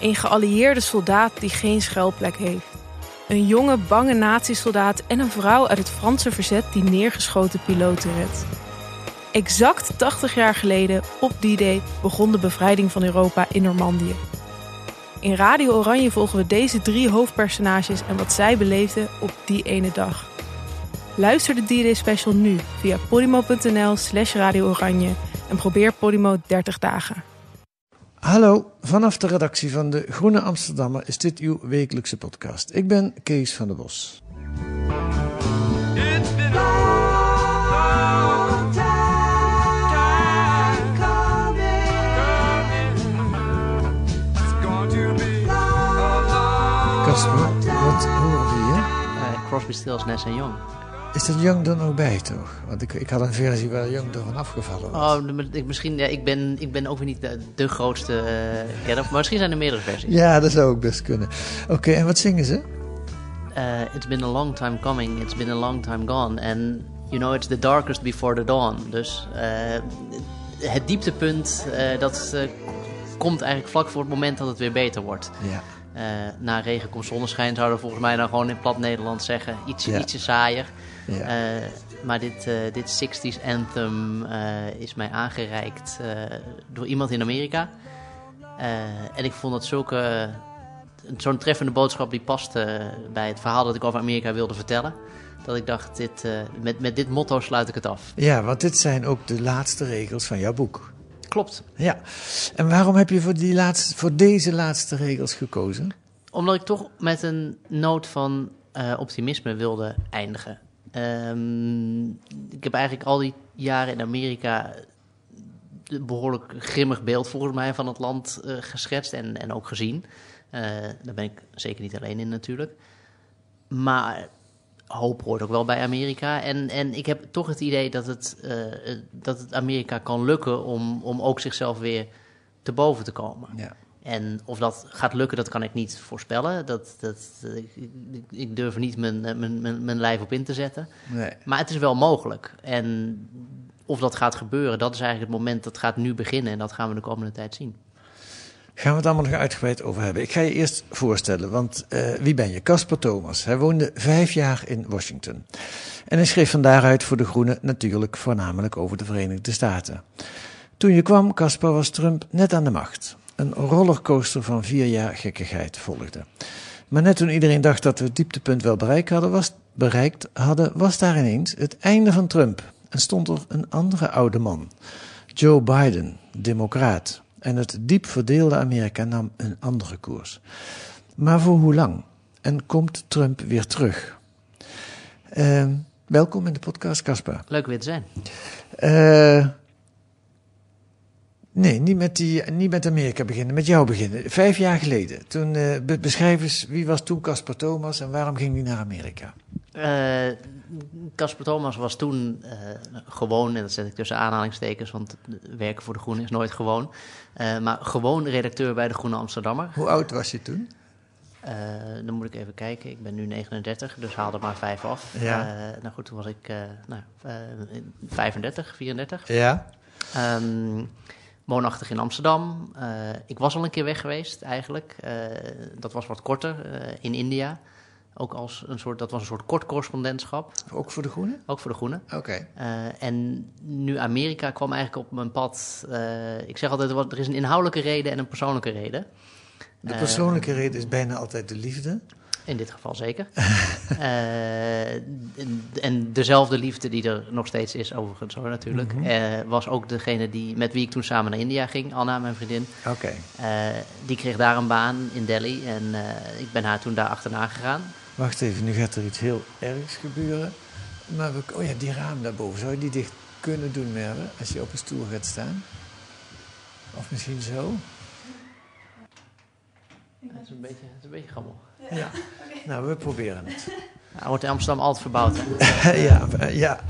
Een geallieerde soldaat die geen schuilplek heeft. Een jonge, bange nazi-soldaat en een vrouw uit het Franse verzet die neergeschoten piloten redt. Exact 80 jaar geleden, op die day, begon de bevrijding van Europa in Normandië. In Radio Oranje volgen we deze drie hoofdpersonages en wat zij beleefden op die ene dag. Luister de D-Day special nu via podimo.nl slash Radio Oranje en probeer Podimo 30 dagen. Hallo, vanaf de redactie van de Groene Amsterdammer is dit uw wekelijkse podcast. Ik ben Kees van der Bos. Casper, wat horen we hier? Eh, Crosby, Stills, Nash Young. Is dat Young er nog bij, toch? Want ik, ik had een versie waar Young van afgevallen was. Oh, ik, misschien, ja, ik, ben, ik ben ook weer niet de, de grootste eh kenner, maar misschien zijn er meerdere versies. Ja, dat zou ook best kunnen. Oké, en wat zingen ze? Eh, it's been a long time coming, it's been a long time gone. And you know, it's the darkest before the dawn. Dus eh, het dieptepunt, dat komt eigenlijk vlak voor het moment dat het weer beter wordt. Ja. Na regen komt zonneschijn, zouden we volgens mij dan gewoon in plat Nederland zeggen. Ietsje, Ja. ietsje saaier. Ja. Eh, maar dit, eh, dit 60s anthem eh, is mij aangereikt door iemand in Amerika. En ik vond het zulke, zo'n treffende boodschap die paste bij het verhaal dat ik over Amerika wilde vertellen. Dat ik dacht, dit, met, met dit motto sluit ik het af. ja, want dit zijn ook de laatste regels van jouw boek. Klopt. Ja. En waarom heb je voor, die laatste, voor deze laatste regels gekozen? Omdat ik toch met een noot van optimisme wilde eindigen. Ehm, ik heb eigenlijk al die jaren in Amerika een behoorlijk grimmig beeld volgens mij van het land eh, geschetst en, en ook gezien. Eh, daar ben ik zeker niet alleen in natuurlijk. Maar hoop hoort ook wel bij Amerika. En, en ik heb toch het idee dat het, eh, dat het Amerika kan lukken om, om ook zichzelf weer te boven te komen. Ja. En of dat gaat lukken, dat kan ik niet voorspellen. Dat, dat, ik, durf er niet mijn, eh, mijn, mijn, mijn lijf op in te zetten. Nee. Maar het is wel mogelijk. En of dat gaat gebeuren, dat is eigenlijk het moment dat gaat nu beginnen. En dat gaan we de komende tijd zien. Gaan we het allemaal nog uitgebreid over hebben. Ik ga je eerst voorstellen, want eh, wie ben je? Casper Thomas. Hij woonde vijf jaar in Washington. En hij schreef van daaruit voor De Groene natuurlijk voornamelijk over de Verenigde Staten. Toen je kwam, Casper, was Trump net aan de macht. Een rollercoaster van vier jaar gekkigheid volgde. Maar net toen iedereen dacht dat we het dieptepunt wel bereikt hadden, was, bereikt hadden, was daar ineens het einde van Trump. En stond er een andere oude man. Joe Biden, democraat. En het diep verdeelde Amerika nam een andere koers. Maar voor hoe lang? En komt Trump weer terug? Eh, welkom in de podcast, Caspar. Leuk weer te zijn. Eh, nee, niet met, die, niet met Amerika beginnen, met jou beginnen. Vijf jaar geleden. Toen, be- beschrijf eens, wie was toen Caspar Thomas en waarom ging hij naar Amerika? Eh, Casper Thomas was toen eh, gewoon, en dat zet ik tussen aanhalingstekens, want werken voor De Groene is nooit gewoon. maar gewoon redacteur bij De Groene Amsterdammer. Hoe oud was je toen? Dan moet ik even kijken. Ik ben nu 39, dus haal er maar vijf af. Ja. Nou goed, toen was ik nou, eh, 35, 34. Ja. Ehm, woonachtig in Amsterdam. Eh, ik was al een keer weg geweest eigenlijk. Eh, dat was wat korter eh, in India. Ook als een soort, dat was een soort kort correspondentschap. Ook voor de Groene? Ook voor de Groene. Oké. En nu Amerika kwam eigenlijk op mijn pad. ik zeg altijd, er is een inhoudelijke reden en een persoonlijke reden. De persoonlijke reden is bijna altijd de liefde. In dit geval zeker. Eh, en, dezelfde liefde die er nog steeds is, overigens hoor natuurlijk, eh, was ook degene die, met wie ik toen samen naar India ging, Anna, mijn vriendin. Oké. Eh, die kreeg daar een baan in Delhi en ik ben haar toen daar achterna gegaan. Wacht even, nu gaat er iets heel ergs gebeuren. Maar we, oh ja, die raam daarboven. Zou je die dicht kunnen doen, Merwe, als je op een stoel gaat staan? Of misschien zo? Het is een beetje, het is een beetje gammel. Ja. Nou, we proberen het. Ja, Hij wordt in Amsterdam altijd verbouwd. Hè? ja, ja.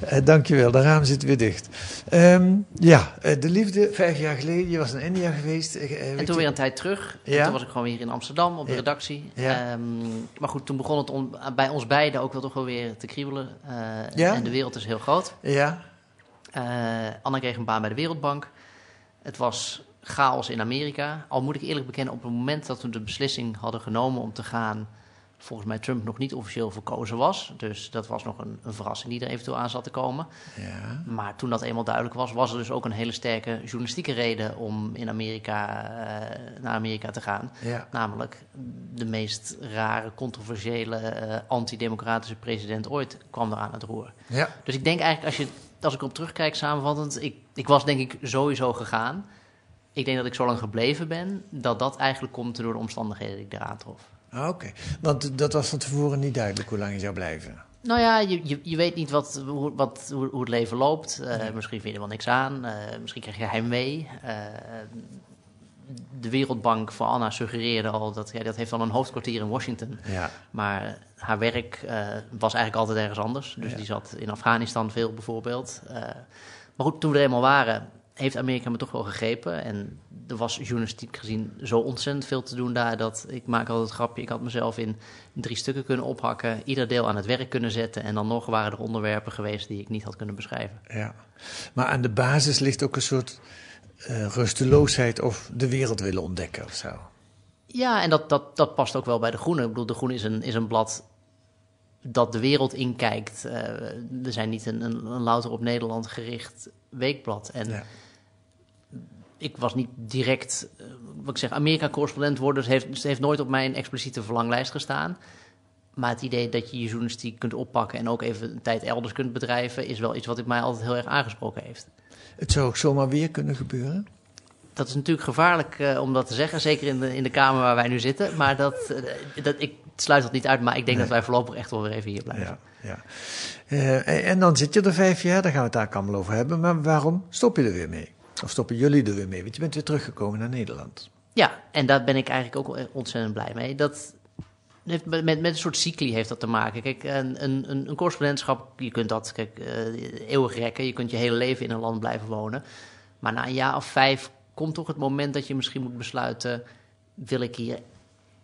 Eh, dankjewel. De raam zit weer dicht. Ehm, ja, eh, de liefde, vijf jaar geleden. Je was in India geweest. Eh, En toen je- weer een tijd terug. En Ja? toen was ik gewoon weer hier in Amsterdam op de Ja. redactie. Ja. Ehm, maar goed, toen begon het on- bij ons beiden ook wel toch wel weer te kriebelen. Eh, Ja? En de wereld is heel groot. Ja, Eh, Anne kreeg een baan bij de Wereldbank. Het was chaos in Amerika. Al moet ik eerlijk bekennen, op het moment dat we de beslissing hadden genomen om te gaan, volgens mij Trump nog niet officieel verkozen was. Dus dat was nog een, een verrassing die er eventueel aan zat te komen. ja. Maar toen dat eenmaal duidelijk was, was er dus ook een hele sterke journalistieke reden om in Amerika, eh, naar Amerika te gaan. ja. Namelijk de meest rare, controversiële, eh, antidemocratische president ooit kwam er aan het roer. ja. Dus ik denk eigenlijk, als, je, als ik op terugkijk samenvattend, ik, ik was denk ik sowieso gegaan. Ik denk dat ik zo lang gebleven ben, dat dat eigenlijk komt door de omstandigheden die ik eraan trof. Ah, Oké, want dat was van tevoren niet duidelijk hoe lang je zou blijven. Nou ja, je, je, je weet niet wat, hoe, wat, hoe, hoe het leven loopt. Eh, Misschien vind je er wel niks aan. Eh, misschien krijg je heimwee. Eh, de Wereldbank voor Anna suggereerde al dat ja, dat heeft dan een hoofdkwartier in Washington. Ja, Maar haar werk was eigenlijk altijd ergens anders. Dus Ja. die zat in Afghanistan veel bijvoorbeeld. Maar goed, toen we er eenmaal waren, heeft Amerika me toch wel gegrepen. En er was journalistiek gezien zo ontzettend veel te doen daar... dat ik maak altijd het grapje, ik had mezelf in drie stukken kunnen ophakken... ieder deel aan het werk kunnen zetten... en dan nog waren er onderwerpen geweest die ik niet had kunnen beschrijven. ja. Maar aan de basis ligt ook een soort eh, rusteloosheid of de wereld willen ontdekken of zo. Ja, en dat, dat, dat past ook wel bij De Groene. Ik bedoel, De Groene is een, is een blad dat de wereld inkijkt. Eh we zijn niet een, een, een louter op Nederland gericht weekblad. En Ja. Ik was niet direct, eh, wat ik zeg, Amerika-correspondent worden. Dus heeft, dus heeft nooit op mijn expliciete verlanglijst gestaan. Maar het idee dat je je journalistiek kunt oppakken en ook even een tijd elders kunt bedrijven, is wel iets wat ik mij altijd heel erg aangesproken heeft. Het zou ook zomaar weer kunnen gebeuren. Dat is natuurlijk gevaarlijk eh, om dat te zeggen, zeker in de, in de kamer waar wij nu zitten. Maar dat, eh, dat, ik sluit dat niet uit, maar ik denk Nee. dat wij voorlopig echt wel weer even hier blijven. Ja, ja. En- en dan zit je er vijf jaar, daar gaan we het daar allemaal over hebben. Maar waarom stop je er weer mee? Of stoppen jullie er weer mee? Want je bent weer teruggekomen naar Nederland. Ja, en daar ben ik eigenlijk ook ontzettend blij mee. Dat heeft met, met een soort cycli heeft dat te maken. Kijk, een, een, een een correspondentschap, je kunt dat kijk, eh, eeuwig rekken. Je kunt je hele leven in een land blijven wonen. Maar na een jaar of vijf komt toch het moment dat je misschien moet besluiten... wil ik hier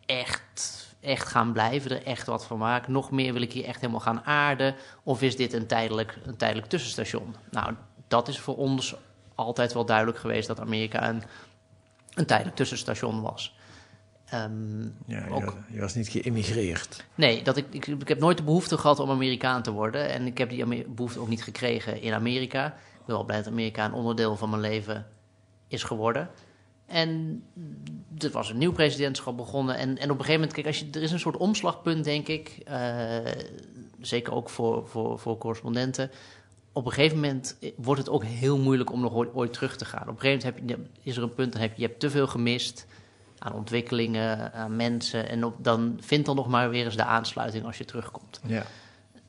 echt, echt gaan blijven, er echt wat van maken? Nog meer, wil ik hier echt helemaal gaan aarden? Of is dit een tijdelijk, een tijdelijk tussenstation? Nou, dat is voor ons altijd wel duidelijk geweest... dat Amerika een, een tijdelijk tussenstation was. Ehm, Ja, je, ook- was- je was niet geïmmigreerd. Nee, dat ik, ik, ik heb nooit de behoefte gehad om Amerikaan te worden. En ik heb die behoefte ook niet gekregen in Amerika. Ik ben wel blij dat Amerika een onderdeel van mijn leven is geworden. En er was een nieuw presidentschap begonnen. En, en op een gegeven moment, kijk, als je, er is een soort omslagpunt, denk ik. eh, zeker ook voor, voor, voor correspondenten. Op een gegeven moment wordt het ook heel moeilijk om nog ooit, ooit terug te gaan. Op een gegeven moment heb je, is er een punt, dan heb je, je hebt te veel gemist aan ontwikkelingen, aan mensen. En op, dan vind dan nog maar weer eens de aansluiting als je terugkomt. Ja.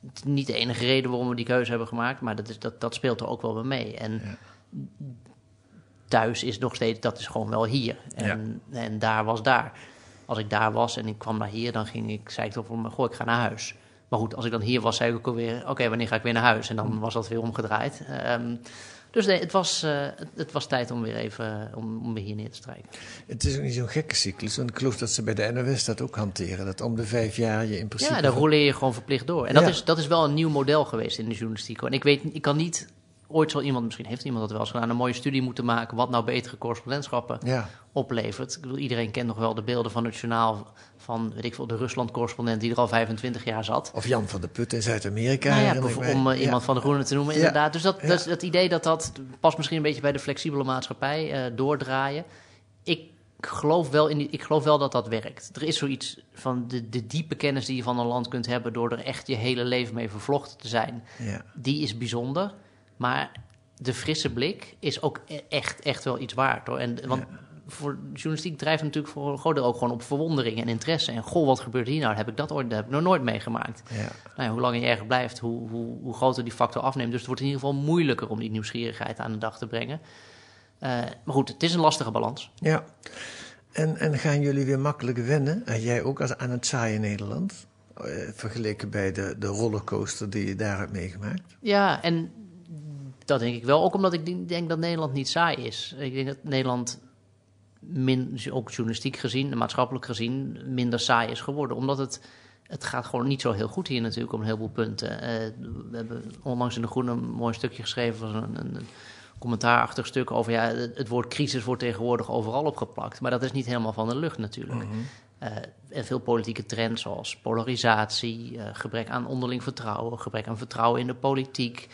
Het is niet de enige reden waarom we die keuze hebben gemaakt, maar dat, is, dat, dat speelt er ook wel bij mee. En Ja. thuis is nog steeds, dat is gewoon wel hier. En, en daar was daar. Als ik daar was en ik kwam naar hier, dan ging ik, zei ik toch van, goh, ik ga naar huis. Maar goed, als ik dan hier was, zei ik ook alweer, oké, wanneer ga ik weer naar huis? En dan was dat weer omgedraaid. Ehm, dus nee, het was, eh, het, was tijd om weer even, om, om weer hier neer te strijken. Het is ook niet zo'n gekke cyclus. Want ik geloof dat ze bij de NOS dat ook hanteren. Dat om de vijf jaar je in principe... Ja, dan rolleer je gewoon verplicht door. En dat, is, dat is wel een nieuw model geweest in de journalistiek. En ik weet, ik kan niet, ooit zal iemand, misschien heeft iemand dat wel eens gedaan, een mooie studie moeten maken wat nou betere correspondentschappen Ja, oplevert. Ik bedoel, iedereen kent nog wel de beelden van het journaal van, weet ik veel, de Rusland-correspondent die er al 25 jaar zat. of Jan van der Put in Zuid-Amerika. Nou ja, bijvoorbeeld om eh, iemand Ja. van de Groene te noemen, inderdaad. Dus dat, dat, is het idee dat dat past misschien een beetje bij de flexibele maatschappij eh, doordraaien. Ik geloof, wel in die, ik geloof wel dat dat werkt. Er is zoiets van de, de diepe kennis die je van een land kunt hebben door er echt je hele leven mee vervlochten te zijn. Ja. Die is bijzonder, maar de frisse blik is ook e- echt, echt wel iets waard. Hoor. En, want voor journalistiek drijft natuurlijk voor een groot deel ook gewoon op verwondering en interesse. En goh, wat gebeurt hier nou? Heb ik dat ooit dat heb ik nog nooit meegemaakt. Ja. Nou ja, hoe langer je ergens blijft, hoe, hoe, hoe groter die factor afneemt. Dus het wordt in ieder geval moeilijker om die nieuwsgierigheid aan de dag te brengen. Eh, maar goed, het is een lastige balans. Ja. En, en gaan jullie weer makkelijk wennen, en jij ook, als, aan het saaie Nederland? Eh, vergeleken bij de, de rollercoaster die je daar hebt meegemaakt? Ja, en dat denk ik wel. Ook omdat ik denk- dat Nederland niet saai is. Ik denk dat Nederland, min, ook journalistiek gezien, en maatschappelijk gezien, minder saai is geworden. Omdat het, het gaat gewoon niet zo heel goed hier natuurlijk op een heleboel punten. Eh, we hebben onlangs in De Groene een mooi stukje geschreven, een, een, een commentaarachtig stuk over... Ja, het, woord crisis wordt tegenwoordig overal opgeplakt. Maar dat is niet helemaal van de lucht natuurlijk. Eh, en veel politieke trends zoals polarisatie, eh, gebrek aan onderling vertrouwen, gebrek aan vertrouwen in de politiek,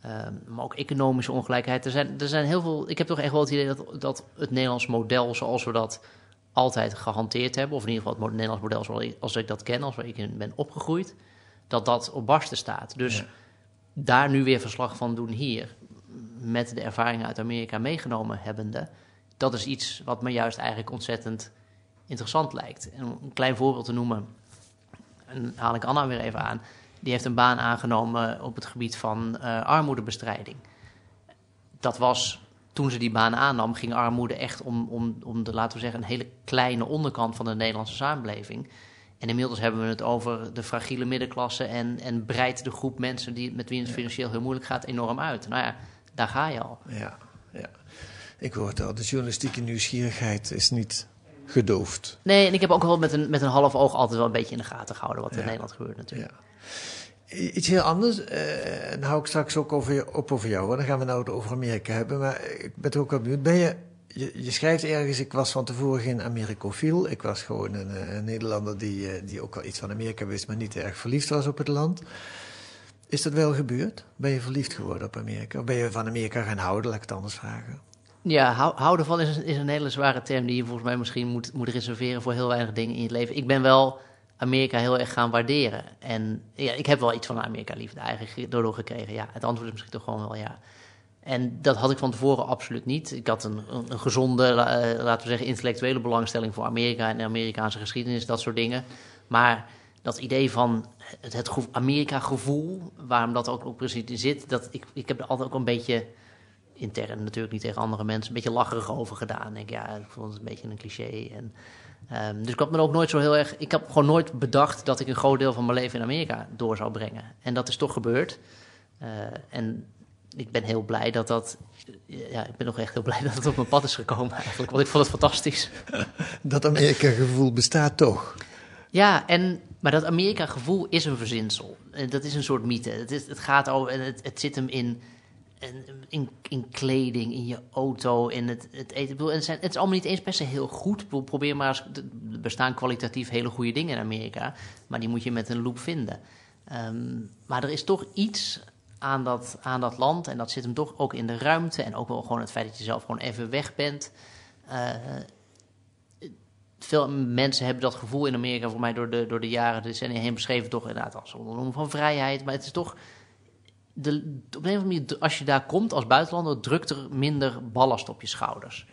eh, maar ook economische ongelijkheid. Er zijn, er zijn heel veel. Ik heb toch echt wel het idee dat, dat het Nederlands model, zoals we dat altijd gehanteerd hebben, of in ieder geval het Nederlands model zoals ik, als ik dat ken, als waar ik in ben opgegroeid, dat dat op barsten staat. Dus Ja. daar nu weer verslag van doen hier, met de ervaringen uit Amerika meegenomen hebbende, dat is iets wat me juist eigenlijk ontzettend interessant lijkt. En om een klein voorbeeld te noemen, en haal ik Anna weer even aan. Die heeft een baan aangenomen op het gebied van eh, armoedebestrijding. Dat was, toen ze die baan aannam, ging armoede echt om, om, om de, laten we zeggen, een hele kleine onderkant van de Nederlandse samenleving. En inmiddels hebben we het over de fragiele middenklasse en, en breidt de groep mensen die, met wie het financieel heel moeilijk gaat enorm uit. Nou ja, daar ga je al. Ja, ja. Ik hoor het al, de journalistieke nieuwsgierigheid is niet gedoofd. Nee, en ik heb ook wel met een, met een half oog altijd wel een beetje in de gaten gehouden wat er in. Nederland gebeurt natuurlijk. Ja. Iets heel anders, eh, en hou ik straks ook over, op over jou, hoor. dan gaan we nou het over Amerika hebben. Maar ik ben toch ook wel benieuwd. Ben je, je, schrijft ergens, ik was van tevoren geen Amerikofiel. Ik was gewoon een, eh, Nederlander die, eh, die ook wel iets van Amerika wist, maar niet erg verliefd was op het land. Is dat wel gebeurd? Ben je verliefd geworden op Amerika? Of ben je van Amerika gaan houden, laat ik het anders vragen? Ja, hou- houden van is een, is een hele zware term die je volgens mij misschien moet, moet reserveren voor heel weinig dingen in je leven. Ik ben wel Amerika heel erg gaan waarderen. En ja, ik heb wel iets van Amerika-liefde eigenlijk daardoor gekregen. Ja, het antwoord is misschien toch gewoon wel ja. En dat had ik van tevoren absoluut niet. Ik had een, een, gezonde, eh, laten we zeggen, intellectuele belangstelling voor Amerika en de Amerikaanse geschiedenis, dat soort dingen. Maar dat idee van het, het gevo- Amerika-gevoel, waarom dat ook, ook precies zit, dat ik, ik heb er altijd ook een beetje intern natuurlijk niet tegen andere mensen, een beetje lacherig over gedaan. Ik ja, ik vond het een beetje een cliché. En, ehm, dus ik had me ook nooit zo heel erg. Ik heb gewoon nooit bedacht dat ik een groot deel van mijn leven in Amerika door zou brengen. En dat is toch gebeurd. Eh, en ik ben heel blij dat dat. Ja, ik ben nog echt heel blij dat het op mijn pad is gekomen eigenlijk. Want ik vond het fantastisch. Dat Amerika-gevoel bestaat toch? Ja, en, maar dat Amerika-gevoel is een verzinsel. Dat is een soort mythe. Het, is, het gaat over, het, het zit hem in, in, in, in kleding, in je auto, in het, het eten. Bedoel, het, zijn, het is allemaal niet eens per se heel goed. Probeer maar eens, er bestaan kwalitatief hele goede dingen in Amerika, maar die moet je met een loop vinden. Ehm, maar er is toch iets aan dat, aan dat land en dat zit hem toch ook in de ruimte en ook wel gewoon het feit dat je zelf gewoon even weg bent. Eh, veel mensen hebben dat gevoel in Amerika, voor mij door de, door de jaren, decennia heen beschreven, toch inderdaad als een van vrijheid. Maar het is toch, de, op een of andere manier, als je daar komt als buitenlander, drukt er minder ballast op je schouders.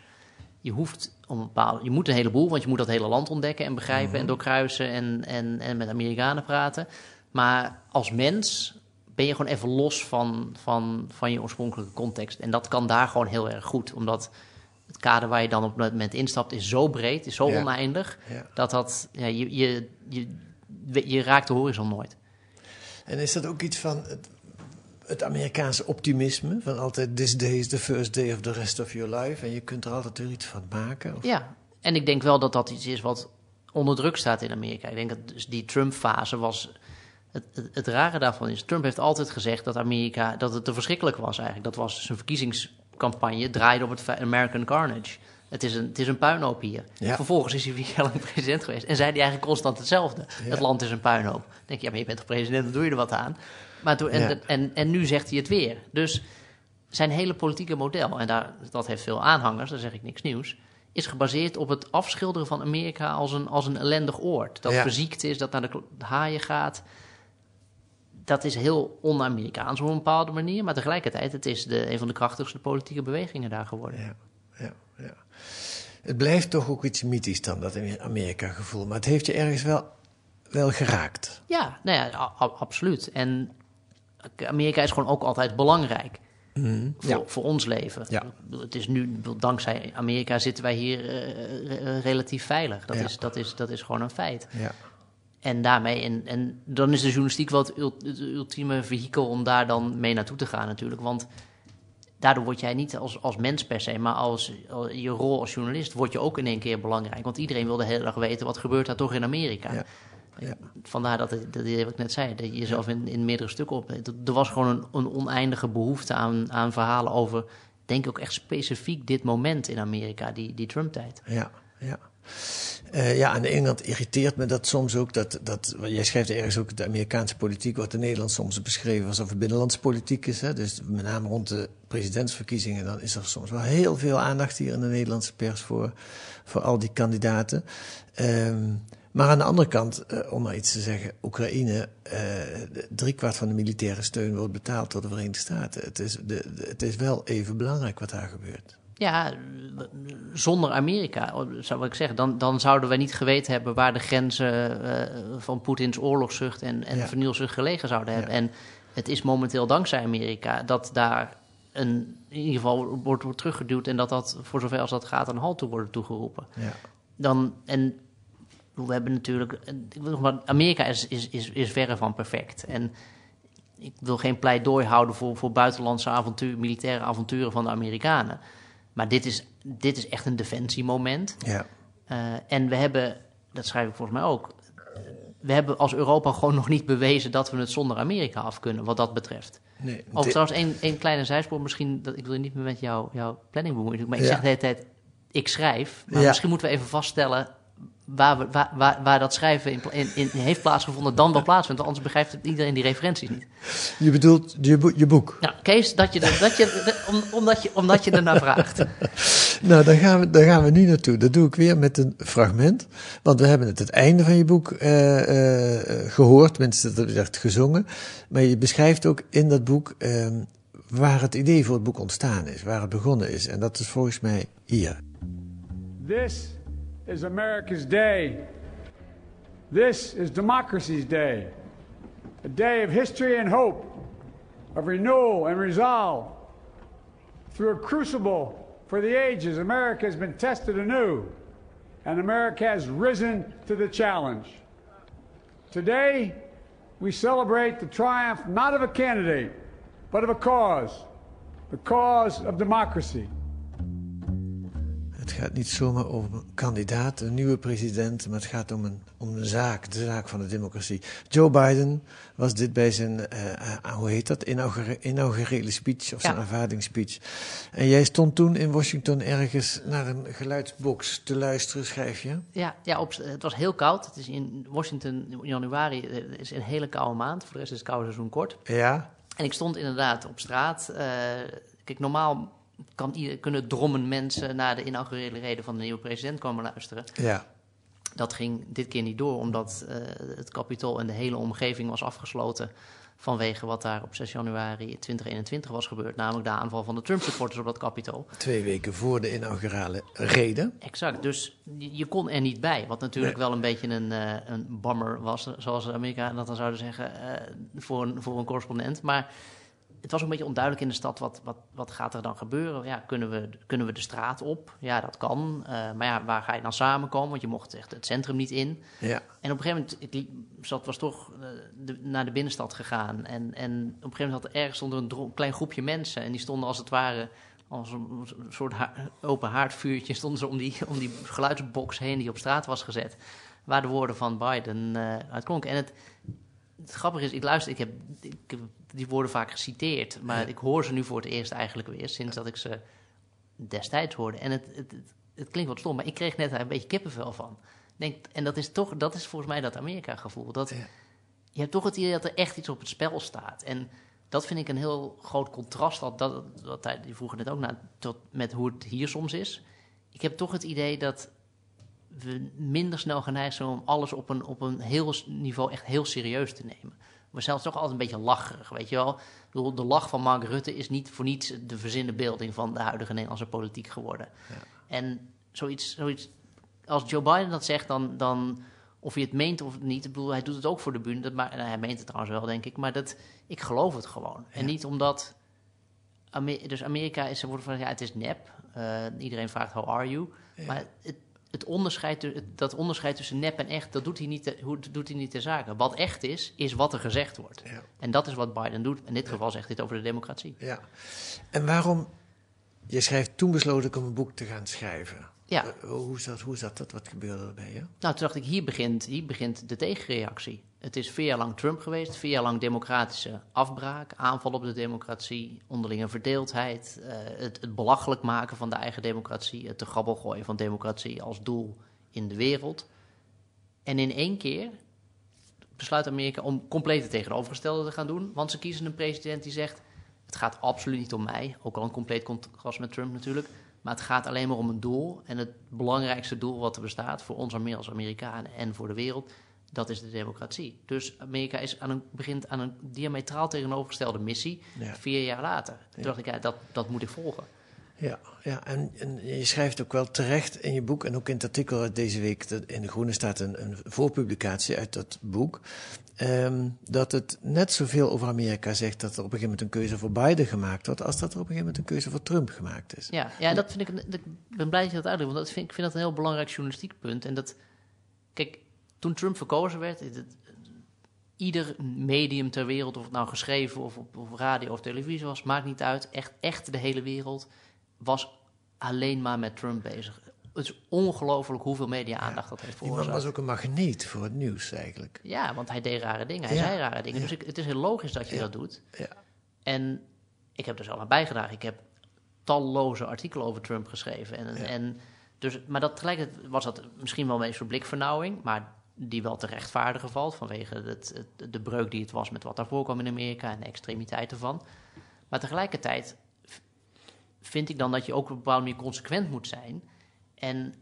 Je hoeft om een bepaalde, je moet een heleboel, want je moet dat hele land ontdekken en begrijpen en doorkruisen en, en, en met Amerikanen praten. Maar als mens ben je gewoon even los van, van, van je oorspronkelijke context. En dat kan daar gewoon heel erg goed, omdat het kader waar je dan op dat moment instapt is zo breed, is zo Ja. oneindig, Ja. dat dat, ja, je, je, je, je raakt de horizon nooit. En is dat ook iets van het, Amerikaanse optimisme? Van altijd, this day is the first day of the rest of your life. En je kunt er altijd weer iets van maken? Of- Ja, en ik denk wel dat dat iets is wat onder druk staat in Amerika. Ik denk dat dus die Trump-fase was. Het, het, het rare daarvan is, Trump heeft altijd gezegd dat Amerika, dat het te verschrikkelijk was eigenlijk. Dat was zijn verkiezingscampagne, draaide op het American Carnage. Het is een, het is een puinhoop hier. Ja. Vervolgens is hij vier jaar lang president geweest. En zei hij eigenlijk constant hetzelfde. Ja. Het land is een puinhoop. Dan denk je, ja, maar je bent toch president, dan doe je er wat aan. Maar toen, en, Ja. en, en nu zegt hij het weer. Dus zijn hele politieke model, en daar, dat heeft veel aanhangers, daar zeg ik niks nieuws, is gebaseerd op het afschilderen van Amerika als een, als een ellendig oord. Dat Ja. verziekt is, dat naar de haaien gaat. Dat is heel on-Amerikaans op een bepaalde manier, maar tegelijkertijd, het is de, een van de krachtigste politieke bewegingen daar geworden. Ja, ja, ja. Het blijft toch ook iets mythisch dan, dat Amerika-gevoel. Maar het heeft je ergens wel, wel geraakt. Ja, nou ja, absoluut. En Amerika is gewoon ook altijd belangrijk. voor, Ja. voor ons leven. Ja. Het is nu, dankzij Amerika zitten wij hier eh, re- relatief veilig. Dat, Ja. is, dat, is, dat is gewoon een feit. Ja. En daarmee, en, en dan is de journalistiek wel het, ult- het ultieme vehikel om daar dan mee naartoe te gaan natuurlijk. Want daardoor word jij niet als, als mens per se, maar als, als je rol als journalist word je ook in één keer belangrijk. Want iedereen wil de hele dag weten, wat gebeurt daar toch in Amerika? Ja. Vandaar dat, dat, wat ik net zei, dat je jezelf in, in meerdere stukken op... Er was gewoon een, een oneindige behoefte aan, aan verhalen over, denk ik ook echt specifiek dit moment in Amerika, die, die Trump-tijd. Ja, ja. Eh, ja, aan de ene kant irriteert me dat soms ook. Dat, dat, jij schrijft ergens ook, de Amerikaanse politiek wordt in Nederland soms beschreven alsof het binnenlandse politiek is. Hè? Dus met name rond de presidentsverkiezingen, dan is er soms wel heel veel aandacht hier in de Nederlandse pers voor, voor al die kandidaten. Ehm, maar aan de andere kant, eh, om maar iets te zeggen, Oekraïne, eh driekwart van de militaire steun wordt betaald door de Verenigde Staten. Het is, de, het is wel even belangrijk wat daar gebeurt. Ja, zonder Amerika, zou ik zeggen, dan, dan zouden we niet geweten hebben waar de grenzen eh, van Poetins oorlogszucht en, en Ja. vernielzucht gelegen zouden hebben. Ja. En het is momenteel dankzij Amerika dat daar een, in ieder geval wordt, wordt teruggeduwd en dat dat, voor zover als dat gaat, een halt toe wordt toegeroepen. Ja. Dan, en we hebben natuurlijk, Amerika is, is, is, is verre van perfect. En ik wil geen pleidooi houden voor, voor buitenlandse avontuur, militaire avonturen van de Amerikanen. Maar dit is, dit is echt een defensiemoment. Ja. Eh, en we hebben, dat schrijf ik volgens mij ook, we hebben als Europa gewoon nog niet bewezen dat we het zonder Amerika af kunnen, wat dat betreft. Nee, Ook trouwens, één, één kleine zijspoor misschien, dat, ik wil niet meer met jou, jouw planning bemoeien, maar ik Ja. zeg de hele tijd, ik schrijf. Maar Ja. misschien moeten we even vaststellen waar, we, waar, waar, waar dat schrijven in, in, in heeft plaatsgevonden, dan wel plaatsvindt. Want anders begrijpt het iedereen die referenties niet. Je bedoelt je, boek- je boek. Nou, Kees, dat je, er- dat je, de- om, omdat, je, omdat je ernaar vraagt. Nou, daar gaan, we, daar gaan we nu naartoe. Dat doe ik weer met een fragment. Want we hebben het het einde van je boek eh, eh, gehoord, tenminste, dat werd gezongen. Maar je beschrijft ook in dat boek eh, waar het idee voor het boek ontstaan is, waar het begonnen is. En dat is volgens mij hier. This is America's day. This is democracy's day. A day of history and hope, of renewal and resolve. Through a crucible for the ages, America has been tested anew, and America has risen to the challenge. Today, we celebrate the triumph not of a candidate, but of a cause the cause of democracy. Het gaat niet zomaar om een kandidaat, een nieuwe president, maar het gaat om een, om een zaak, de zaak van de democratie. Joe Biden was dit bij zijn, eh, eh, hoe heet dat, inaugure- inaugurele speech of zijn aanvaardingsspeech. En jij stond toen in Washington ergens naar een geluidsbox te luisteren, schrijf je? Ja, ja op, het was heel koud. Het is in Washington in januari eh, is een hele koude maand. Voor de rest is het koude seizoen kort. Ja, En ik stond inderdaad op straat. eh, kijk, normaal kan kunnen drommen mensen naar de inaugurele reden van de nieuwe president komen luisteren. ja, Dat ging dit keer niet door, omdat eh, het kapitool en de hele omgeving was afgesloten. Vanwege wat daar op 6 januari 2021 was gebeurd. Namelijk de aanval van de Trump-supporters op dat kapitool. twee weken voor de inaugurale reden. Exact, dus je kon er niet bij. Wat natuurlijk wel een beetje een, eh een bummer was, zoals de Amerikanen dat dan zouden zeggen, eh, voor, een, voor een correspondent. Maar het was een beetje onduidelijk in de stad, wat, wat, wat gaat er dan gebeuren? Ja, kunnen we, kunnen we de straat op? Ja, dat kan. Eh, maar ja, waar ga je dan samenkomen? Want je mocht echt het centrum niet in. Ja, En op een gegeven moment, ik zat, was toch eh, de- naar de binnenstad gegaan. En, en op een gegeven moment had er ergens stond er een klein groepje mensen. En die stonden als het ware, als een soort ha- open haardvuurtje, stonden ze om die, om die geluidsbox heen die op straat was gezet. Waar de woorden van Biden eh uitklonken. En het, het grappige is, ik luister, ik heb, ik heb die woorden vaak geciteerd. Maar ik hoor ze nu voor het eerst eigenlijk weer, sinds dat ik ze destijds hoorde. En het, het, het, het klinkt wat stom, maar ik kreeg net een beetje kippenvel van. Denk, en dat is toch, dat is volgens mij dat Amerika-gevoel. Dat, Ja. Je hebt toch het idee dat er echt iets op het spel staat. En dat vind ik een heel groot contrast. Dat, dat, dat, die vroegen net ook naar, tot, met hoe het hier soms is. Ik heb toch het idee dat we minder snel geneigd zijn om alles op een, op een heel niveau echt heel serieus te nemen. We zijn toch altijd een beetje lacherig, weet je wel. De lach van Mark Rutte is niet voor niets de verzinnen beelding van de huidige Nederlandse politiek geworden. En zoiets, zoiets, als Joe Biden dat zegt, dan, dan of hij het meent of niet. Ik bedoel, hij doet het ook voor de bühne. Dat, maar, nou, hij meent het trouwens wel, denk ik. Maar dat, ik geloof het gewoon. En niet omdat dus Amerika is, er wordt van ja, het is nep. Eh, iedereen vraagt how are you. Maar het, het onderscheid, dat onderscheid tussen nep en echt, dat doet hij niet, te- doet hij niet ter zake. Wat echt is, is wat er gezegd wordt. Ja. En dat is wat Biden doet. In dit geval zegt hij het over de democratie. Ja. En waarom, je schrijft, toen besloot ik om een boek te gaan schrijven. Ja. Eh, hoe, zat, hoe zat dat? Wat gebeurde er bij je? Nou, toen dacht ik, hier begint, hier begint de tegenreactie. Het is vier jaar lang Trump geweest, vier jaar lang democratische afbraak, aanval op de democratie, onderlinge verdeeldheid, eh, het, belachelijk maken van de eigen democratie, het te grabbel gooien van democratie als doel in de wereld. En in één keer besluit Amerika om compleet het tegenovergestelde te gaan doen, want ze kiezen een president die zegt, het gaat absoluut niet om mij, ook al een compleet contrast met Trump natuurlijk, maar het gaat alleen maar om een doel. En het belangrijkste doel wat er bestaat voor ons als Amerikanen en voor de wereld, dat is de democratie. Dus Amerika is aan een, begint aan een diametraal tegenovergestelde missie, Ja. vier jaar later. Toen dacht ik, ja, dat, dat moet ik volgen. Ja, ja en, en je schrijft ook wel terecht in je boek en ook in het artikel uit deze week dat in De Groene staat een, een voorpublicatie uit dat boek. ehm, dat het net zoveel over Amerika zegt dat er op een gegeven moment een keuze voor Biden gemaakt wordt, als dat er op een gegeven moment een keuze voor Trump gemaakt is. Ja, ja dat vind ik, ik ben blij dat je dat uitlegt, want dat vind, ik vind dat een heel belangrijk journalistiek punt. En dat, kijk, toen Trump verkozen werd, het, het- ieder medium ter wereld, of het nou geschreven of op, radio of televisie was, maakt niet uit. Echt, echt de hele wereld was alleen maar met Trump bezig. Het is ongelooflijk hoeveel media-aandacht dat heeft Die veroorzaakt. was ook een magneet voor het nieuws eigenlijk. Ja, want hij deed rare dingen, hij Ja. zei rare dingen. Dus ik, het is heel logisch dat je Ja. dat doet. Ja. En ik heb er zelf aan bijgedragen. Ik heb talloze artikelen over Trump geschreven. En, Ja. en dus, maar dat, tegelijkertijd was dat misschien wel een voor blikvernauwing, maar die wel te rechtvaardigen valt vanwege het, de breuk die het was met wat daarvoor kwam in Amerika en de extremiteit ervan. Maar tegelijkertijd vind ik dan dat je ook op een bepaalde manier consequent moet zijn. En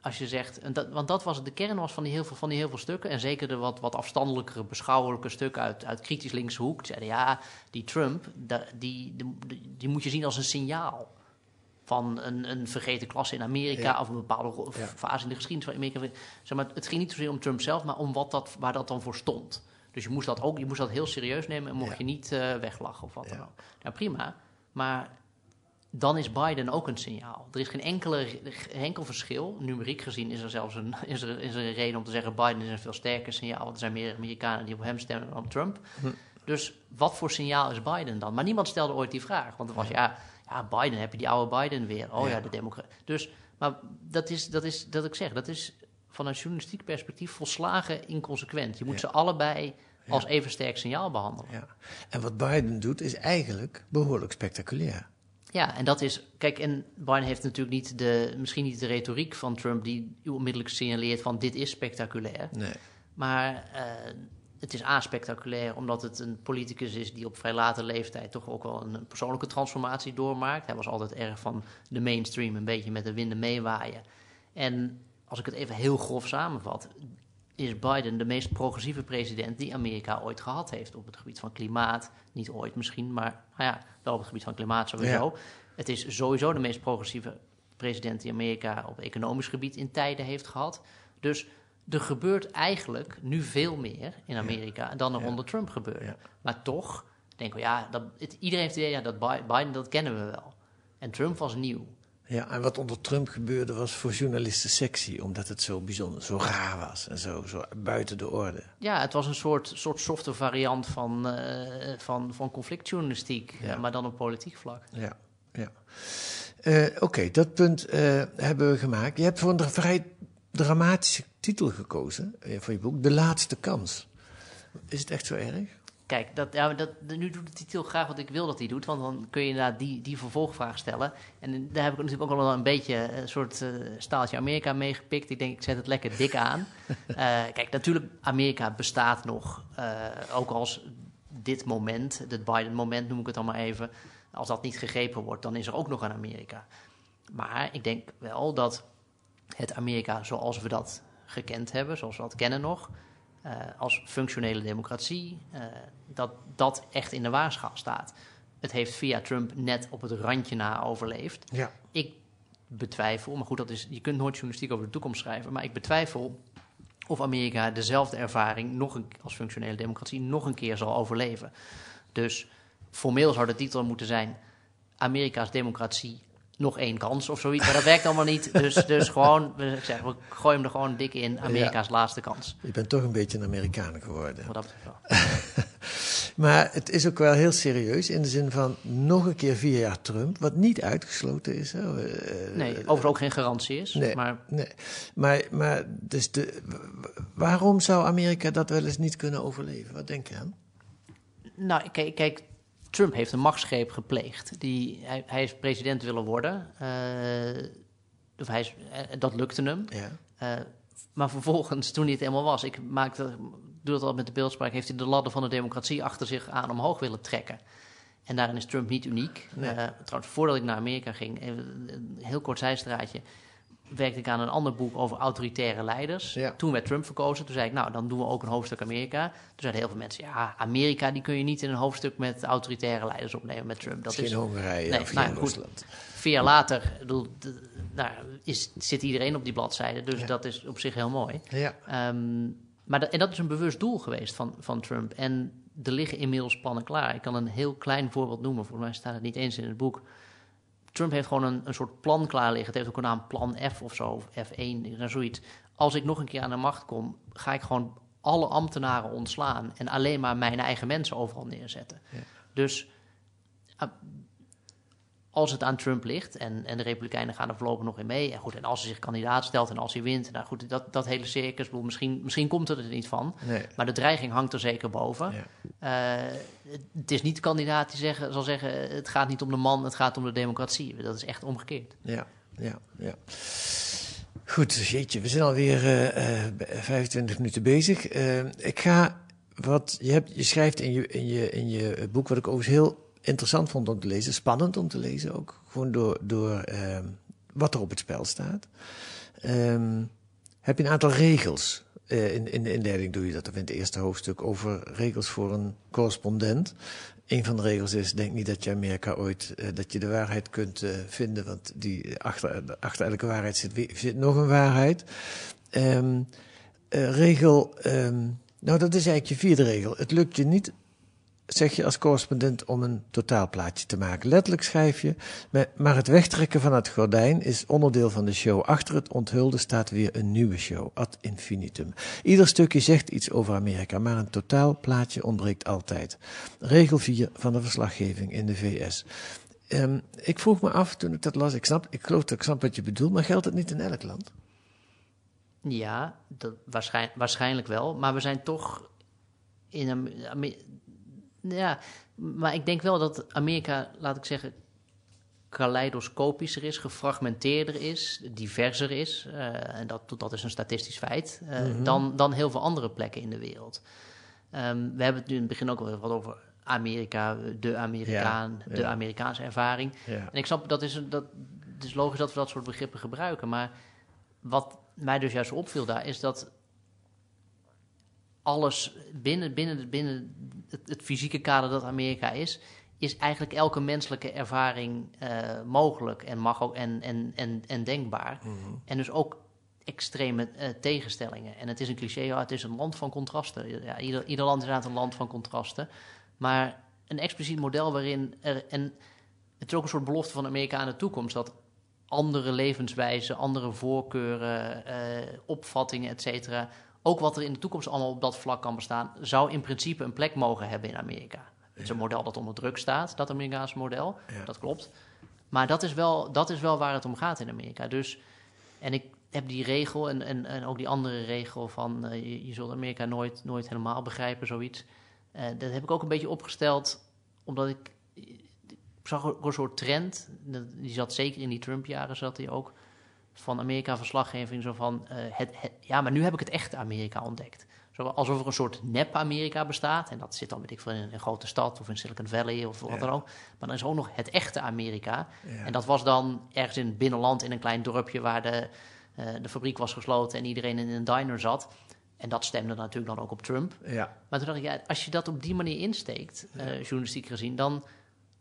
als je zegt, en dat, want dat was de kern was van die heel veel, van die heel veel stukken, en zeker de wat, wat afstandelijkere, beschouwelijke stukken uit, uit kritisch linkse hoek, zeiden ja, die Trump, die, die, moet je zien als een signaal van een, een vergeten klasse in Amerika Ja. of een bepaalde Ja. fase in de geschiedenis van Amerika. Zeg maar, het ging niet zozeer om Trump zelf, maar om wat dat, waar dat dan voor stond. Dus je moest dat ook je moest dat heel serieus nemen en mocht Ja. je niet eh, weglachen of wat dan ook. Nou prima, maar dan is Biden ook een signaal. Er is geen enkele, enkel verschil. Numeriek gezien is er zelfs een, is er, is er een reden om te zeggen... Biden is een veel sterker signaal... want er zijn meer Amerikanen die op hem stemmen dan op Trump. Dus wat voor signaal is Biden dan? Maar niemand stelde ooit die vraag. Want het was, ja, ja Biden, heb je die oude Biden weer. Oh ja, Ja. de democrat. Dus, maar dat is, dat is, dat ik zeg, dat is vanuit journalistiek perspectief volslagen inconsequent. Je moet Ja. ze allebei als even sterk signaal behandelen. Ja. En wat Biden doet is eigenlijk behoorlijk spectaculair. Ja, en dat is. Kijk, en Biden heeft natuurlijk niet de. Misschien niet de retoriek van Trump die u onmiddellijk signaleert van dit is spectaculair. Nee. Maar eh, het is A spectaculair omdat het een politicus is die op vrij late leeftijd toch ook wel een persoonlijke transformatie doormaakt. Hij was altijd erg van de mainstream, een beetje met de winden meewaaien. En als ik het even heel grof samenvat, is Biden de meest progressieve president die Amerika ooit gehad heeft op het gebied van klimaat. Niet ooit misschien, maar nou ja, wel op het gebied van klimaat sowieso. Het is sowieso de meest progressieve president die Amerika op economisch gebied in tijden heeft gehad. Dus er gebeurt eigenlijk nu veel meer in Amerika dan er onder Trump gebeurde. Maar toch denken we, ja, dat, het, iedereen heeft het idee, ja, dat Bi- Biden, dat kennen we wel. En Trump was nieuw. Ja, en wat onder Trump gebeurde was voor journalisten sexy, omdat het zo bijzonder, zo raar was en zo, zo buiten de orde. Ja, het was een soort, soort softe variant van, eh, van, van conflictjournalistiek, Ja. maar dan op politiek vlak. Ja, ja. Eh, Oké, dat punt eh, hebben we gemaakt. Je hebt voor een vrij dramatische titel gekozen eh, voor je boek, De Laatste Kans. Is het echt zo erg? Kijk, dat, ja, dat, nu doet de titel graag wat ik wil dat hij doet, want dan kun je inderdaad die, die vervolgvraag stellen. En daar heb ik natuurlijk ook wel een beetje een soort eh, staaltje Amerika meegepikt. Ik denk, ik zet het lekker dik aan. Eh, kijk, natuurlijk, Amerika bestaat nog, eh, ook als dit moment, het Biden-moment noem ik het dan maar even, als dat niet gegrepen wordt, dan is er ook nog een Amerika. Maar ik denk wel dat het Amerika zoals we dat gekend hebben, zoals we dat kennen nog, eh, als functionele democratie, eh, dat dat echt in de waarschaal staat. Het heeft via Trump net op het randje na overleefd. Ja. Ik betwijfel, maar goed, dat is, je kunt nooit journalistiek over de toekomst schrijven, maar ik betwijfel of Amerika dezelfde ervaring nog een, als functionele democratie nog een keer zal overleven. Dus formeel zou de titel moeten zijn: Amerika's democratie nog één kans of zoiets. Maar dat werkt allemaal niet. Dus, dus gewoon, we, ik zeg, we gooien hem er gewoon dik in. Amerika's laatste kans. Je bent toch een beetje een Amerikaan geworden. Wat dat. Maar het is ook wel heel serieus in de zin van nog een keer vier jaar Trump, wat niet uitgesloten is. Hè. Eh, Nee, overigens ook geen garantie is. Nee, Maar nee. Maar, maar dus de, waarom zou Amerika dat wel eens niet kunnen overleven? Wat denk je aan? Nou, kijk, kijk, Trump heeft een machtsgreep gepleegd. Die, hij, hij is president willen worden. eh, of hij is, eh, dat lukte hem. Ja. Eh, maar vervolgens, toen hij het helemaal was... Ik maakte, doe dat al met de beeldspraak... heeft hij de ladder van de democratie achter zich aan omhoog willen trekken. En daarin is Trump niet uniek. Nee. Trouwens, voordat ik naar Amerika ging... een heel kort zijstraatje... werkte ik aan een ander boek over autoritaire leiders. Ja. Toen werd Trump verkozen. Toen zei ik, nou, dan doen we ook een hoofdstuk Amerika. Toen zeiden heel veel mensen... ja, Amerika die kun je niet in een hoofdstuk met autoritaire leiders opnemen met Trump. Dat geen is Hongarije Nee, of nou geen. Rusland. vier jaar later bedoel, nou, is, zit iedereen op die bladzijde. Dus Ja. dat is op zich heel mooi. Ja. Ehm, maar dat, en dat is een bewust doel geweest van, van Trump. En er liggen inmiddels plannen klaar. Ik kan een heel klein voorbeeld noemen. Volgens mij staat het niet eens in het boek. Trump heeft gewoon een, een soort plan klaar liggen. Het heeft ook een naam Plan F of zo, of F1, nou, zoiets. Als ik nog een keer aan de macht kom, ga ik gewoon alle ambtenaren ontslaan... en alleen maar mijn eigen mensen overal neerzetten. Ja. Dus ah, als het aan Trump ligt en, en de Republikeinen gaan er voorlopig nog in mee. En goed, en als hij zich kandidaat stelt en als hij wint, nou goed, dat, dat hele circus, bedoel, misschien, misschien komt het er niet van. Nee. Maar de dreiging hangt er zeker boven. Ja. Eh, het- is niet de kandidaat die zeggen, zal zeggen: het gaat niet om de man, het gaat om de democratie. Dat is echt omgekeerd. Ja, ja, ja. Goed, jeetje, we zijn alweer eh eh, 25 minuten bezig. Eh, ik ga wat je, hebt, je schrijft in je, in, je, in je boek, wat ik overigens heel interessant vond om te lezen, spannend om te lezen ook, gewoon door, door ehm, wat er op het spel staat. Ehm, heb je een aantal regels. eh, in, in de inleiding doe je dat, of in het eerste hoofdstuk, over regels voor een correspondent. Een van de regels is, denk niet dat je Amerika ooit, eh, dat je de waarheid kunt eh, vinden, want die, achter, achter elke waarheid zit, zit nog een waarheid. Ehm, eh, regel, nou dat is eigenlijk je vierde regel. Het lukt je niet, zeg je als correspondent, om een totaalplaatje te maken. Letterlijk schrijf je, maar- het wegtrekken van het gordijn is onderdeel van de show. Achter het onthulde staat weer een nieuwe show, ad infinitum. Ieder stukje zegt iets over Amerika, maar een totaalplaatje ontbreekt altijd. Regel 4 van de verslaggeving in de VS. Ehm, ik vroeg me af toen ik dat las, ik, snap, ik geloof dat ik snap wat je bedoelt, maar geldt het niet in elk land? Ja, dat waarschijn- waarschijnlijk wel. Maar we zijn toch in een. Ja, maar ik denk wel dat Amerika, laat ik zeggen, kaleidoscopischer is, gefragmenteerder is, diverser is. eh, en dat, dat is een statistisch feit. eh, dan, dan heel veel andere plekken in de wereld. Ehm, we hebben het nu in het begin ook al wat over Amerika, de Amerikaan, Ja, de ja. Amerikaanse ervaring. Ja. En ik snap, dat is, dat, het is logisch dat we dat soort begrippen gebruiken. Maar wat mij dus juist opviel daar, is dat alles binnen, binnen, binnen het, het fysieke kader dat Amerika is, is eigenlijk elke menselijke ervaring eh, mogelijk en, mag ook, en, en, en, en denkbaar. En dus ook extreme eh, tegenstellingen. En het is een cliché, ja, het is een land van contrasten. Ja, ieder, ieder land is inderdaad een land van contrasten. Maar een expliciet model waarin er... En het is ook een soort belofte van Amerika aan de toekomst... dat andere levenswijzen, andere voorkeuren, eh, opvattingen, et cetera... ook wat er in de toekomst allemaal op dat vlak kan bestaan... zou in principe een plek mogen hebben in Amerika. Het is een model dat onder druk staat, dat Amerikaanse model. Ja. Dat klopt. Maar dat is, wel, dat is wel waar het om gaat in Amerika. Dus, en ik heb die regel en, en, en ook die andere regel van... eh, je, je zult Amerika nooit, nooit helemaal begrijpen, zoiets. Eh, dat heb ik ook een beetje opgesteld, omdat ik... Ik zag ook een soort trend, die zat zeker in die Trump-jaren, zat die ook... van Amerika-verslaggeving, zo van... eh, het, het- ja, maar nu heb ik het echte Amerika ontdekt. Zo, alsof er een soort nep-Amerika bestaat. En dat zit dan, weet ik veel, in een grote stad of in Silicon Valley of wat Ja. dan ook. Maar dan is er ook nog het echte Amerika. Ja. En dat was dan ergens in het binnenland in een klein dorpje waar de, eh, de fabriek was gesloten en iedereen in een diner zat. En dat stemde natuurlijk dan ook op Trump. Ja, Maar toen dacht ik, ja, als je dat op die manier insteekt, eh, journalistiek gezien, dan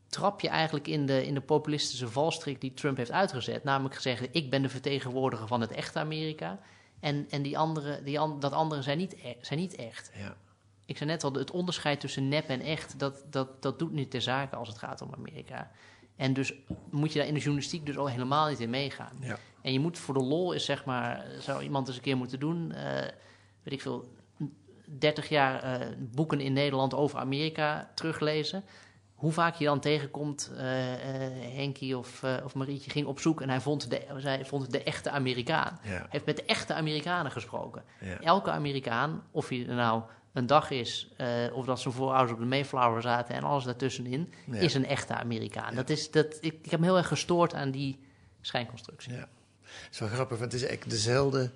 trap je eigenlijk in de, in de populistische valstrik die Trump heeft uitgezet. Namelijk gezegd, ik ben de vertegenwoordiger van het echte Amerika. En, en die andere, die an, dat andere zijn niet, e- zijn niet echt. ja. Ik zei net al, het onderscheid tussen nep en echt, dat, dat, dat doet niet ter zake als het gaat om Amerika. En dus moet je daar in de journalistiek dus al helemaal niet in meegaan. Ja. En je moet voor de lol is zeg maar, zou iemand eens een keer moeten doen, eh, weet ik veel, 30 jaar eh, boeken in Nederland over Amerika teruglezen. Hoe vaak je dan tegenkomt, eh Henkie of, eh, of Marietje ging op zoek en hij vond de, zij vond de echte Amerikaan. Ja. Hij heeft met de echte Amerikanen gesproken. Ja. Elke Amerikaan, of hij er nou een dag is, of dat zijn voorouders op de Mayflower zaten en alles daartussenin, Ja. is een echte Amerikaan. Dat is, dat, ik, ik heb me heel erg gestoord aan die schijnconstructie. Ja. Het is wel grappig, want het is eigenlijk dezelfde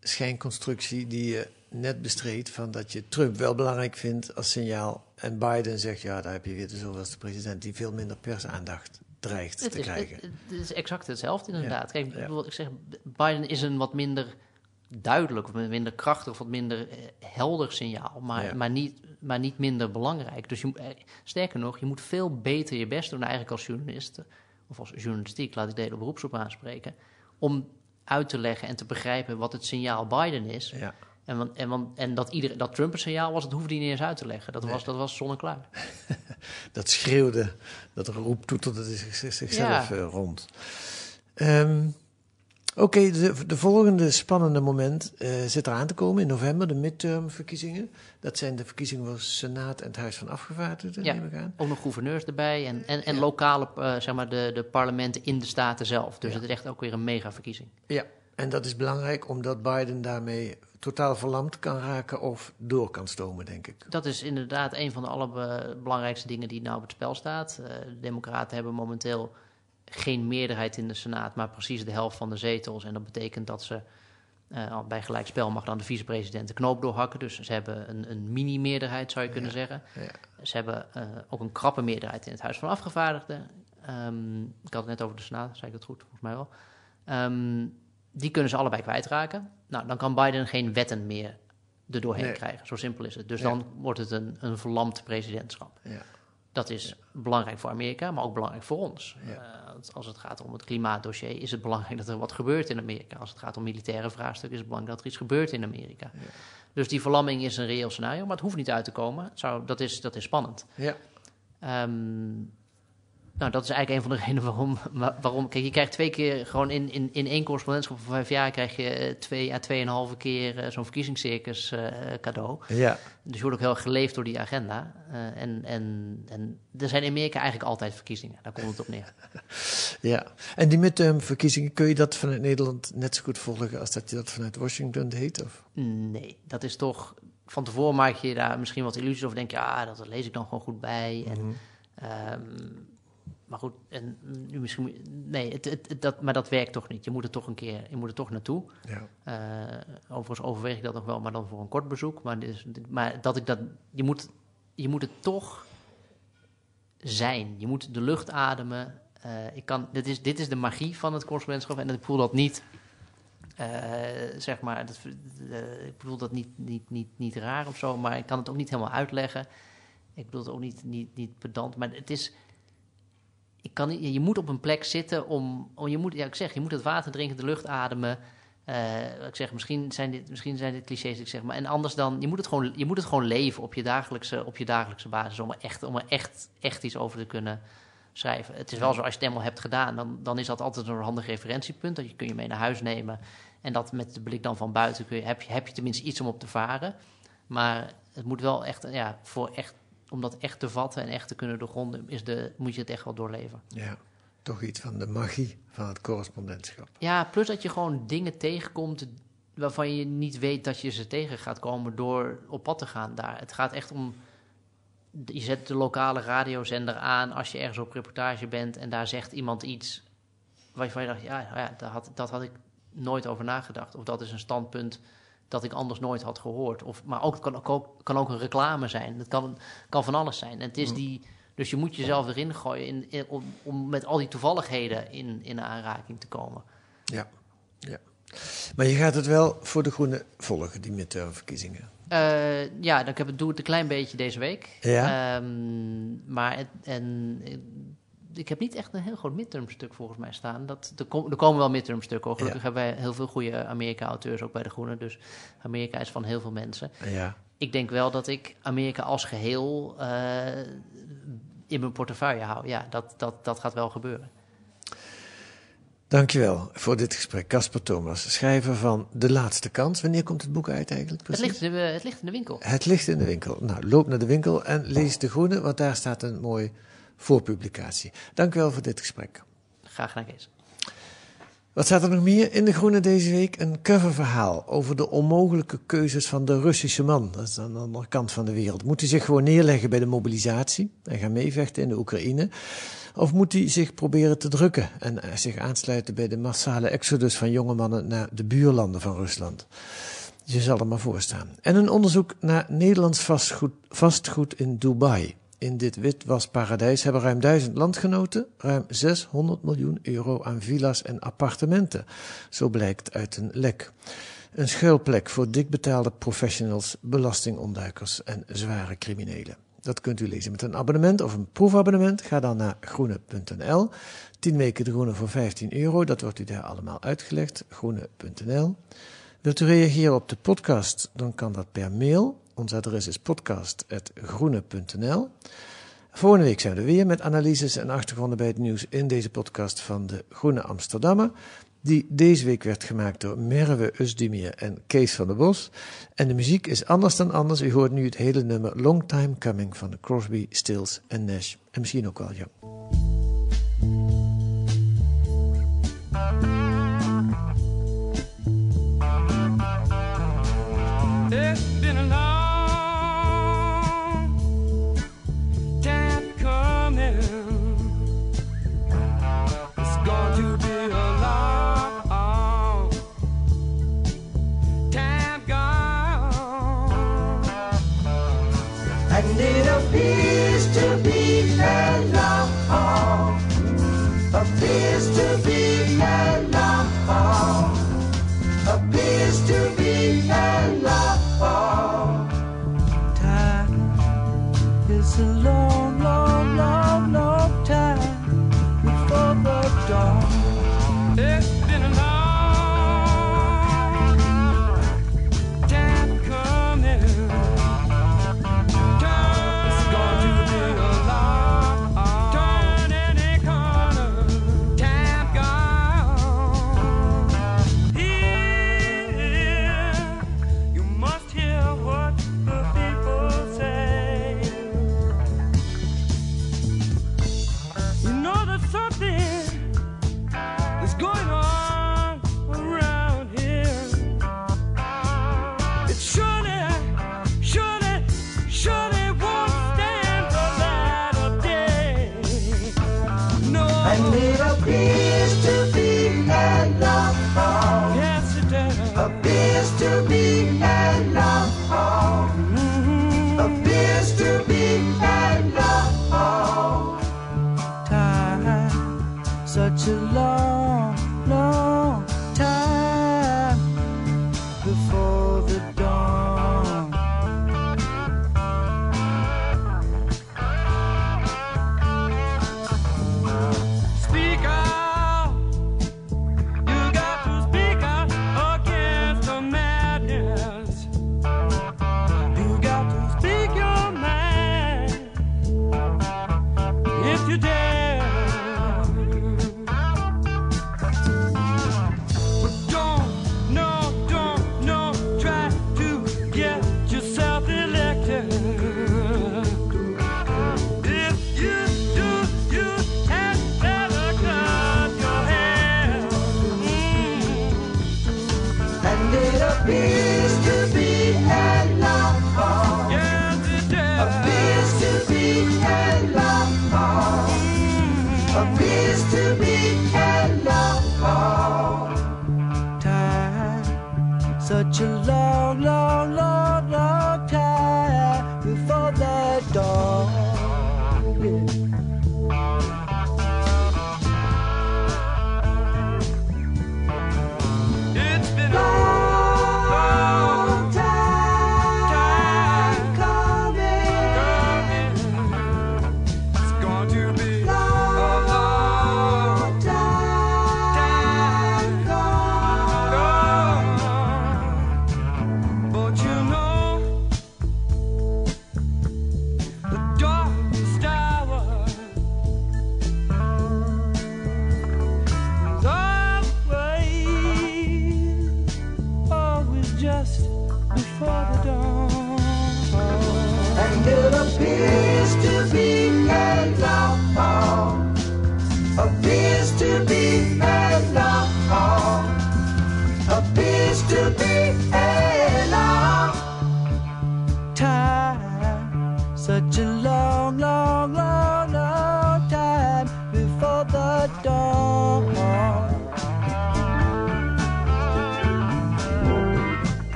schijnconstructie die je net bestreed. Van dat je Trump wel belangrijk vindt als signaal. En Biden zegt, ja, daar heb je weer de zoveelste president die veel minder persaandacht dreigt Het te is, krijgen. het, het is exact hetzelfde inderdaad. Kijk, ik, ja. bedoel, ik zeg, Biden is een wat minder duidelijk, of minder krachtig, of wat minder eh, helder signaal, maar, Ja. maar, niet, maar niet minder belangrijk. Dus je, eh, sterker nog, je moet veel beter je best doen, eigenlijk als journalist, of als journalistiek, laat ik de hele beroepsgroep aanspreken, om uit te leggen en te begrijpen wat het signaal Biden is. ja. En, want, en, want, en dat, ieder, dat Trump signaal was, dat hoefde hij niet eens uit te leggen. Dat, Nee. was, dat was zonneklaar. Dat schreeuwde, dat roeptoeterde zich- zichzelf Ja. eh, rond. Ehm, Oké, de, de volgende spannende moment eh, zit eraan te komen in november, de midtermverkiezingen. Dat zijn de verkiezingen voor Senaat en het Huis van Afgevaardigden, Ja. neem ik aan. Ook nog gouverneurs erbij en, en, en Ja. lokale, eh, zeg maar, de, de parlementen in de staten zelf. Dus Ja. het is echt ook weer een megaverkiezing. Ja, en dat is belangrijk omdat Biden daarmee totaal verlamd kan raken of door kan stomen, denk ik. Dat is inderdaad een van de allerbelangrijkste dingen die nou op het spel staat. Eh, de Democraten hebben momenteel geen meerderheid in de Senaat, maar precies de helft van de zetels. En dat betekent dat ze eh, bij gelijk spel mag dan de vicepresident de knoop doorhakken. Dus ze hebben een, een mini-meerderheid, zou je kunnen zeggen. Ja. Ze hebben eh, ook een krappe meerderheid in het Huis van Afgevaardigden. Ehm, ik had het net over de Senaat, zei ik dat goed? Volgens mij wel. Ehm, die kunnen ze allebei kwijtraken. Nou, dan kan Biden geen wetten meer er doorheen Nee. krijgen. Zo simpel is het. Dus Ja. dan wordt het een, een verlamd presidentschap. Ja. Dat is belangrijk voor Amerika, maar ook belangrijk voor ons. Ja. Eh, als- het gaat om het klimaatdossier, is het belangrijk dat er wat gebeurt in Amerika. Als het gaat om militaire vraagstukken, is het belangrijk dat er iets gebeurt in Amerika. Dus die verlamming is een reëel scenario, maar het hoeft niet uit te komen. Zou, dat, is, dat is spannend. Ja. Ehm, nou, dat is eigenlijk een van de redenen waarom, wa- waarom... Kijk, je krijgt twee keer gewoon in, in, in één correspondentschap van vijf jaar... krijg je eh, twee à tweeënhalve keer eh, zo'n verkiezingscircus eh, cadeau. ja. Dus je wordt ook heel erg geleefd door die agenda. En, en, en er zijn in Amerika eigenlijk altijd verkiezingen. Daar komt het op neer. Ja, en die midtermverkiezingen, kun je dat vanuit Nederland net zo goed volgen als dat je dat vanuit Washington deed? Of? Nee, dat is toch... Van tevoren maak je daar misschien wat illusies over. Denk je, ja, dat lees ik dan gewoon goed bij. En, Mhm. ehm, maar goed, en nu misschien... Nee, het, het, het- dat, maar dat werkt toch niet. Je moet er toch een keer je moet er toch naartoe. Ja. Eh, overigens overweeg ik dat nog wel, maar dan voor een kort bezoek. Maar, maar dat ik dat, je, moet, je moet het toch zijn. Je moet de lucht ademen. Eh, ik kan, dit, is, dit is de magie van het correspondentschap. En ik voel dat niet, eh, zeg maar, dat, ik bedoel dat niet, niet, niet, niet raar of zo. Maar ik kan het ook niet helemaal uitleggen. Ik bedoel het ook niet, niet, niet pedant. Maar het is, kan je moet op een plek zitten om, om je moet, ja, ik zeg, je moet het water drinken, de lucht ademen. Eh, ik zeg, misschien zijn, dit, misschien zijn dit clichés, ik zeg, maar en anders dan, je moet het gewoon, je moet het gewoon leven op je dagelijkse, op je dagelijkse basis, om er echt, om er echt, echt iets over te kunnen schrijven. Het is wel zo, als je het helemaal hebt gedaan, dan, dan is dat altijd een handig referentiepunt, dat je kun je mee naar huis nemen en dat met de blik dan van buiten kun heb, je, heb je tenminste iets om op te varen. Maar het moet wel echt, ja, voor echt, om dat echt te vatten en echt te kunnen doorgronden, is de, moet je het echt wel doorleven. ja, toch iets van de magie van het correspondentschap. Ja, plus dat je gewoon dingen tegenkomt waarvan je niet weet dat je ze tegen gaat komen door op pad te gaan daar. Het gaat echt om. Je zet de lokale radiozender aan als je ergens op reportage bent en daar zegt iemand iets waarvan je dacht, ja, ja dat, had, dat had ik nooit over nagedacht. Of dat is een standpunt dat ik anders nooit had gehoord. Of, maar ook, het kan, ook, kan ook een reclame zijn. Het kan, kan van alles zijn. En het is die, dus je moet jezelf erin gooien in, in- om, om met al die toevalligheden in, in aanraking te komen. Ja, ja. Maar je gaat het wel voor de Groenen volgen, die midtermverkiezingen. Eh, ja, dan ik heb het, doe het een klein beetje deze week. Ja? Ehm, maar het, en, ik heb niet echt een heel groot midtermstuk volgens mij staan. Dat, er, kom- er komen wel midtermstukken. Gelukkig Ja. hebben wij heel veel goede Amerika-auteurs ook bij de Groenen. Dus Amerika is van heel veel mensen. Ja, Ik denk wel dat ik Amerika als geheel eh, in mijn portefeuille hou. Ja, dat, dat, dat gaat wel gebeuren. Dankjewel voor dit gesprek. Casper Thomas, schrijver van De Laatste Kans. Wanneer komt het boek uit eigenlijk? Het ligt, in de, het ligt in de winkel. Het ligt in de winkel. Nou, loop naar de winkel en lees De Groene, want daar staat een mooie voorpublicatie. Dank u wel voor dit gesprek. Graag gedaan, Kees. Wat staat er nog meer in De Groene deze week? Een coververhaal over de onmogelijke keuzes van de Russische man. Dat is aan de andere kant van de wereld. Moet hij zich gewoon neerleggen bij de mobilisatie en gaan meevechten in de Oekraïne? Of moet hij zich proberen te drukken en eh, zich aansluiten bij de massale exodus van jonge mannen naar de buurlanden van Rusland? Je zal er maar voor staan. En een onderzoek naar Nederlands vastgoed, vastgoed in Dubai. In dit witwasparadijs hebben ruim duizend landgenoten ruim 600 miljoen euro aan villa's en appartementen. Zo blijkt uit een lek. Een schuilplek voor dikbetaalde professionals, belastingontduikers en zware criminelen. Dat kunt u lezen met een abonnement of een proefabonnement. Ga dan naar groene.nl. 10 weken de groene voor 15 euro. Dat wordt u daar allemaal uitgelegd. Groene.nl. Wilt u reageren op de podcast? Dan kan dat per mail. Ons adres is podcast.groene.nl. Volgende week zijn we er weer met analyses en achtergronden bij het nieuws in deze podcast van de Groene Amsterdammer. Die deze week werd gemaakt door Merwe Özdemir en Kees van der Bos. En de muziek is anders dan anders. U hoort nu het hele nummer Long Time Coming van Crosby, Stills en Nash. En misschien ook wel Young. And it appears to be a